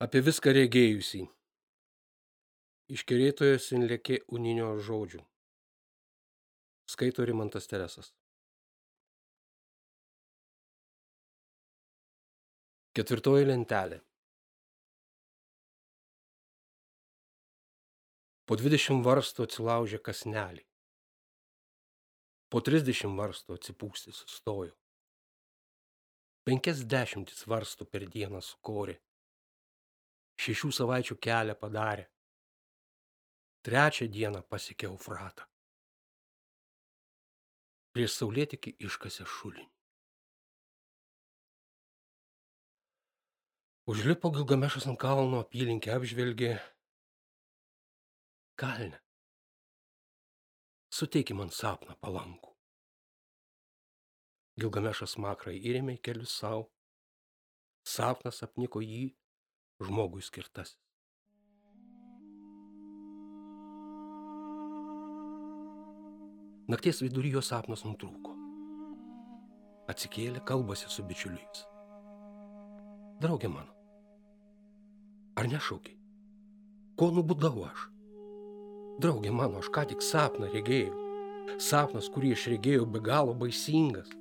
apie viską regėjusį. Iškerėtojas inlėkė uninio žodžių. Skaito Rimantas Teresas. Ketvirtoji lentelė. Po 20 varstų atsilaužė kasnelį. Po 30 varstų atsipūsti sustojo. Penkias dešimtis varstų per dieną sukorė šešių savaičių kelią padarė. Trečią dieną pasiekė Eufratą. Prieš saulėtikį iškasė šulinį. Užlipo Gilgamešas ant kalno, apylinkę apžvelgė. Kalne. Suteiki man sapną palankų. Gilgamešas makrai įrėmė kelius savo. Sapnas apniko jį žmogui skirtasis. Nakties vidury jo sapnas nutrūko. Atsikėlė, kalbasi su bičiuliais. Draugė mano, ar nešaukiai? Ko nubudau aš? Draugė mano, aš ką tik sapną regėjau. Sapnas, kurį aš regėjau, be galo baisingas.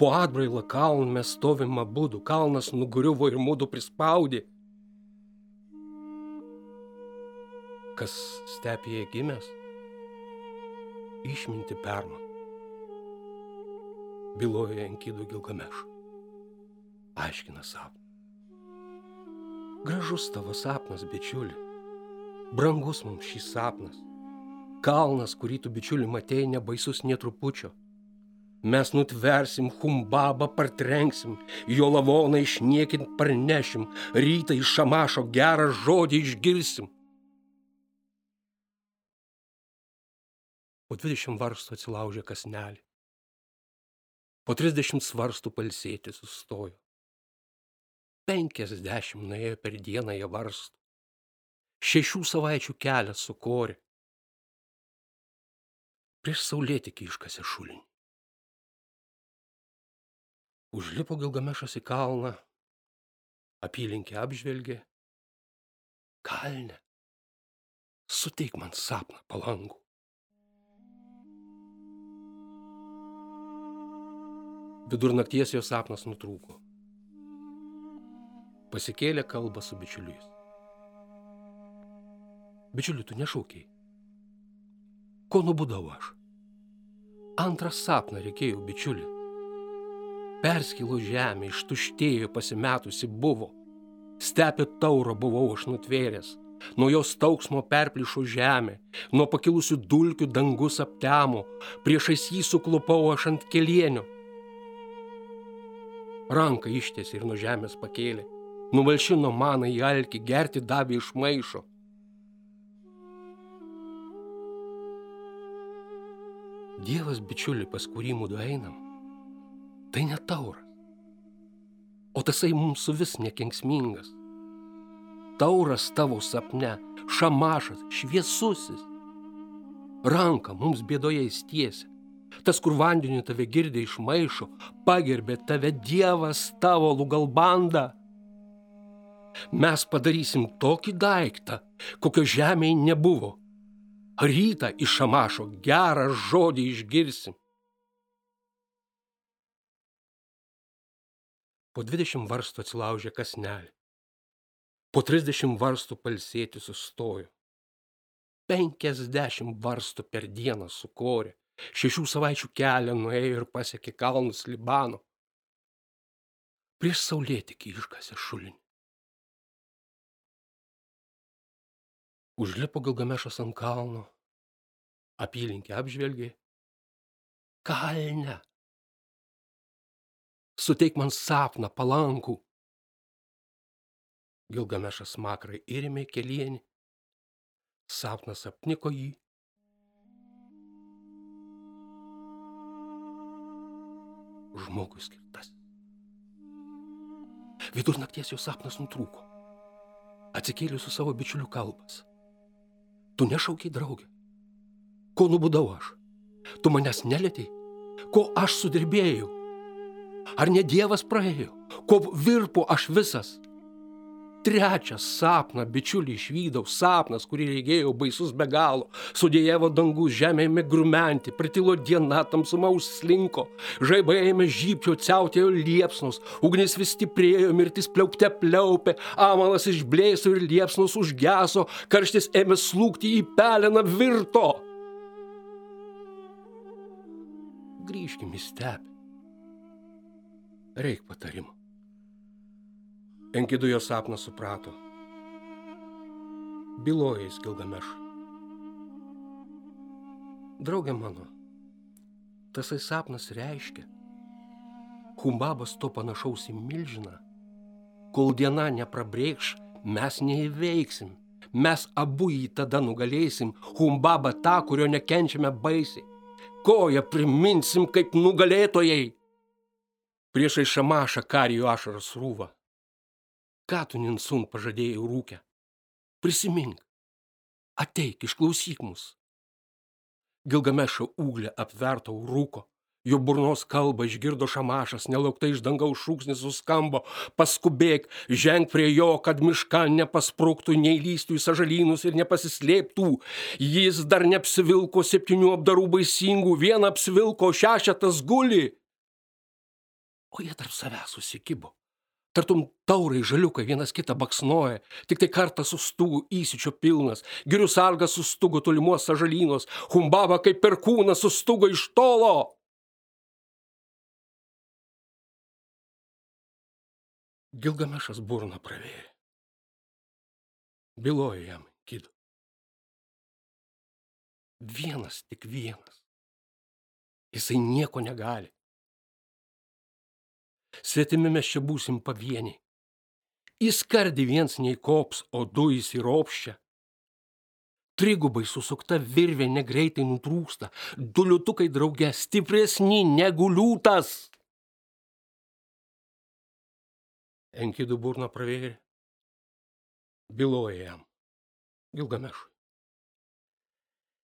Po atbrailą kalną mes stovim abudu, kalnas nugriuvo ir mūdu prispaudė. Kas stepėje gimęs, išminti perman. Byloja Enkydų Gilgameš. Aiškina sapną. Gražus tavo sapnas, bičiuli. Brangus mums šis sapnas. Kalnas, kurį tu bičiuli matėjai, nebaisus netrupučio. Mes nutversim humbabą, partrenksim, jo lavoną išniekint parnešim, rytą iš šamašo gerą žodį išgirsim. Po 20 varstų atsilaužė kasnelį. Po 30 svarstų palsėti sustojo. 50 nuėjo per dieną jie varstų. Šešių savaičių kelią sukorė. Prieš saulėtikį iškasė šulinį. Užlipo Gilgamešas į kalną, apylinkę apžvelgė. Kalne, suteik man sapną palangų. Vidurnakties jo sapnas nutrūko. Pasikėlė kalbą su bičiuliais. Bičiuliu, tu nešaukiai. Ko nubudau aš? Antrą sapną reikėjo bičiulį perskilo žemė, ištuštėjo pasimetusi buvo. Stepė tauro buvau aš nutvėręs, nuo jos tauksmo perplišo žemė, nuo pakilusių dulkių dangus aptemo, priešais jį suklupau aš ant kelienio. Ranką ištiesi ir nuo žemės pakėlė, numalšino maną į alkį, gerti davė iš maišo. Dievas bičiuli, pas kurį mūdu einam, tai ne tauras. O tasai mums vis nekenksmingas. Tauras tavo sapne, šamašas, šviesusis. Ranka mums bėdoje įstiesia. Tas, kur vandeniu tave girdė iš maišo, pagerbė tave Dievas tavo lugalbanda. Mes padarysim tokį daiktą, kokio žemėje nebuvo. Rytą iš šamašo gerą žodį išgirsim. Po 20 varstų atsilaužė kasnelį. Po 30 varstų palsėti sustojo. 50 varstų per dieną sukorė. Šešių savaičių kelią nuėjo ir pasiekė kalnus Libano. Prieš saulėtikį iškasė šulinį. Užlipo Gilgamešas ant kalno, apylinkę apžvelgė. Kalne, suteik man sapną palankų. Gilgamešas makrai įrėmė kelienį, sapnas apniko jį. Žmogus skirtas. Vidurnakties jo sapnas nutrūko. Atsikėlė su savo bičiuliu kalbas. Tu nešaukiai draugė. Ko nubudau aš? Tu manęs nelėtėjai? Ko aš sudirbėjau? Ar ne Dievas praėjo? Ko virpu aš visas? Trečią sapną bičiulį išvydau, sapnas, kurį regėjau baisus be galo. Sudėjavo dangus žemėme grumenti, pritilo diena tamsuma užslinko, žaibai ėmė žypčio, ciautėjo liepsnos, ugnis vis stiprėjo, mirtis pliaupte pliaupė, amalas išblėso ir liepsnos užgeso, karštis ėmė slūkti į peleną virto. Grįžkime į stepę. Reik patarimo. Enkidu jo sapną suprato. Bilojais Gilgamešui. Draugė mano, tasai sapnas reiškia, Humbabas to panašaus į milžiną. Kol diena neprabrėkš, mes neįveiksim. Mes abu jį tada nugalėsim, Humbabą tą, kurio nekenčiame baisiai. Koją priminsim kaip nugalėtojai. Priešai šamašą karijų ašaras rūva ką tu Ninsun pažadėjai rūkę? Prisimink, ateik, išklausyk mus. Gilgamešo ūglė apverto rūko, jo burnos kalbą išgirdo šamašas, nelauktai iš dangaus šūksnis suskambo, paskubėk, ženk prie jo, kad miška nepasprūktų, neįlystų į sažalynus ir nepasislėptų. Jis dar neapsivilko septynių apdarų baisingų, vieną apsivilko, šešetas guli. O jie tarp savęs susikibo. Tartum taurai žaliukai vienas kitą baksnoja, tik tai kartą sustūgų įsičio pilnas, girių sargas sustūgo tolimuos sažalynos, humbaba kaip perkūnas sustūgo iš tolo. Gilgamešas burną pravėrė. Bilojo jam kidu. Vienas tik vienas. Jisai nieko negali. Svetimi mes čia būsim pavieniai. Į skardį viens nei kops, o du įsiropščia. Trigubai susukta virvė negreitai nutrūksta, du liutukai drauge stipresni negu liūtas. Enkidų burną pravėrė, byloja jam, Gilgamešui.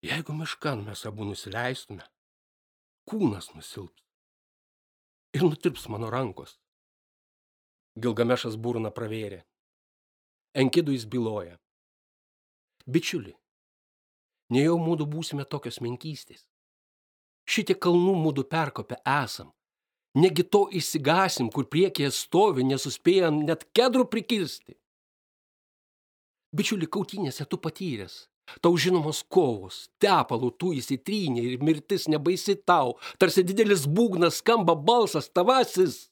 Jeigu miškan mes abu nusileistume, kūnas nusilps ir nutirps mano rankos. Gilgamešas burną pravėrė. Enkidų jis byloja. Bičiuli, nejau mūdu būsime tokios menkystės. Šitie kalnų mūdu perkopę esam. Negi to įsigasim, kur priekyje stovi, nesuspėjam net kedrų prikirsti. Bičiuli, kautinėse tu patyręs, Tau žinomos kovos, tepalų tu įsitrynė ir mirtis nebaisi tau, tarsi didelis būgnas skamba balsas tavasis.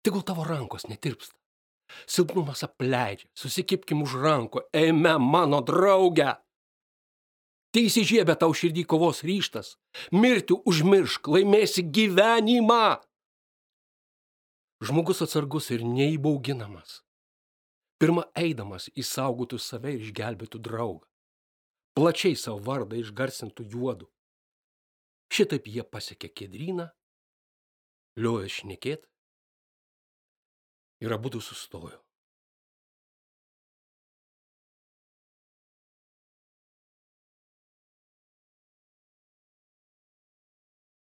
Tegul tavo rankos netirpsta. Silpnumas apleidžia, susikipkim už ranko, eime mano draugę. Teisi žiebė tau širdį kovos ryštas, mirti užmiršk, laimėsi gyvenimą. Žmogus atsargus ir neįbauginamas pirma eidamas įsaugotų save ir išgelbėtų draugą. Plačiai savo vardą išgarsintų juodu. Šitaip jie pasiekė kedryną, liovė šnekėt ir abu sustojo.